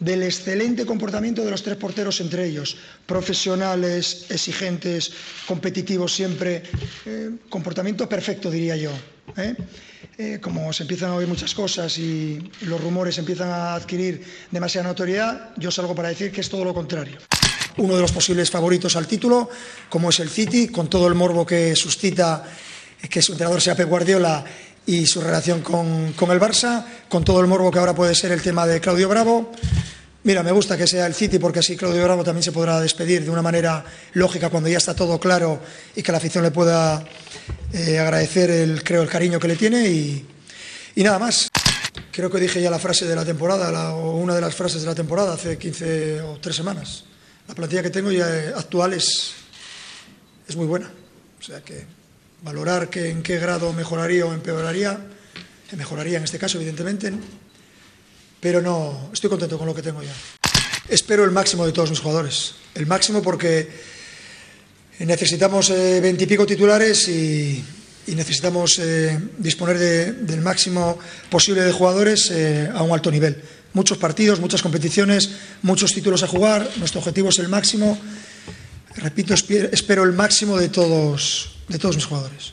del excelente comportamiento de los tres porteros entre ellos, profesionales, exigentes, competitivos siempre, eh, comportamiento perfecto diría yo. ¿eh? Eh, como se empiezan a oír muchas cosas y los rumores empiezan a adquirir demasiada notoriedad, yo salgo para decir que es todo lo contrario. Uno de los posibles favoritos al título, como es el City, con todo el morbo que suscita que su entrenador sea Pep Guardiola y su relación con, con, el Barça, con todo el morbo que ahora puede ser el tema de Claudio Bravo. Mira, me gusta que sea el City porque así Claudio Bravo también se podrá despedir de una manera lógica cuando ya está todo claro y que la afición le pueda eh, agradecer el, creo, el cariño que le tiene y, y, nada más. Creo que dije ya la frase de la temporada, la, o una de las frases de la temporada hace 15 o 3 semanas. La plantilla que tengo ya actual es, es muy buena. O sea que valorar que en qué grado mejoraría o empeoraría, mejoraría en este caso, evidentemente, pero no, estoy contento con lo que tengo ya. Espero el máximo de todos mis jugadores, el máximo porque necesitamos eh, veintipico titulares y, necesitamos eh, disponer de, del máximo posible de jugadores eh, a un alto nivel. Muchos partidos, muchas competiciones, muchos títulos a jugar, nuestro objetivo es el máximo. Repito, espero el máximo de todos, de todos mis jugadores.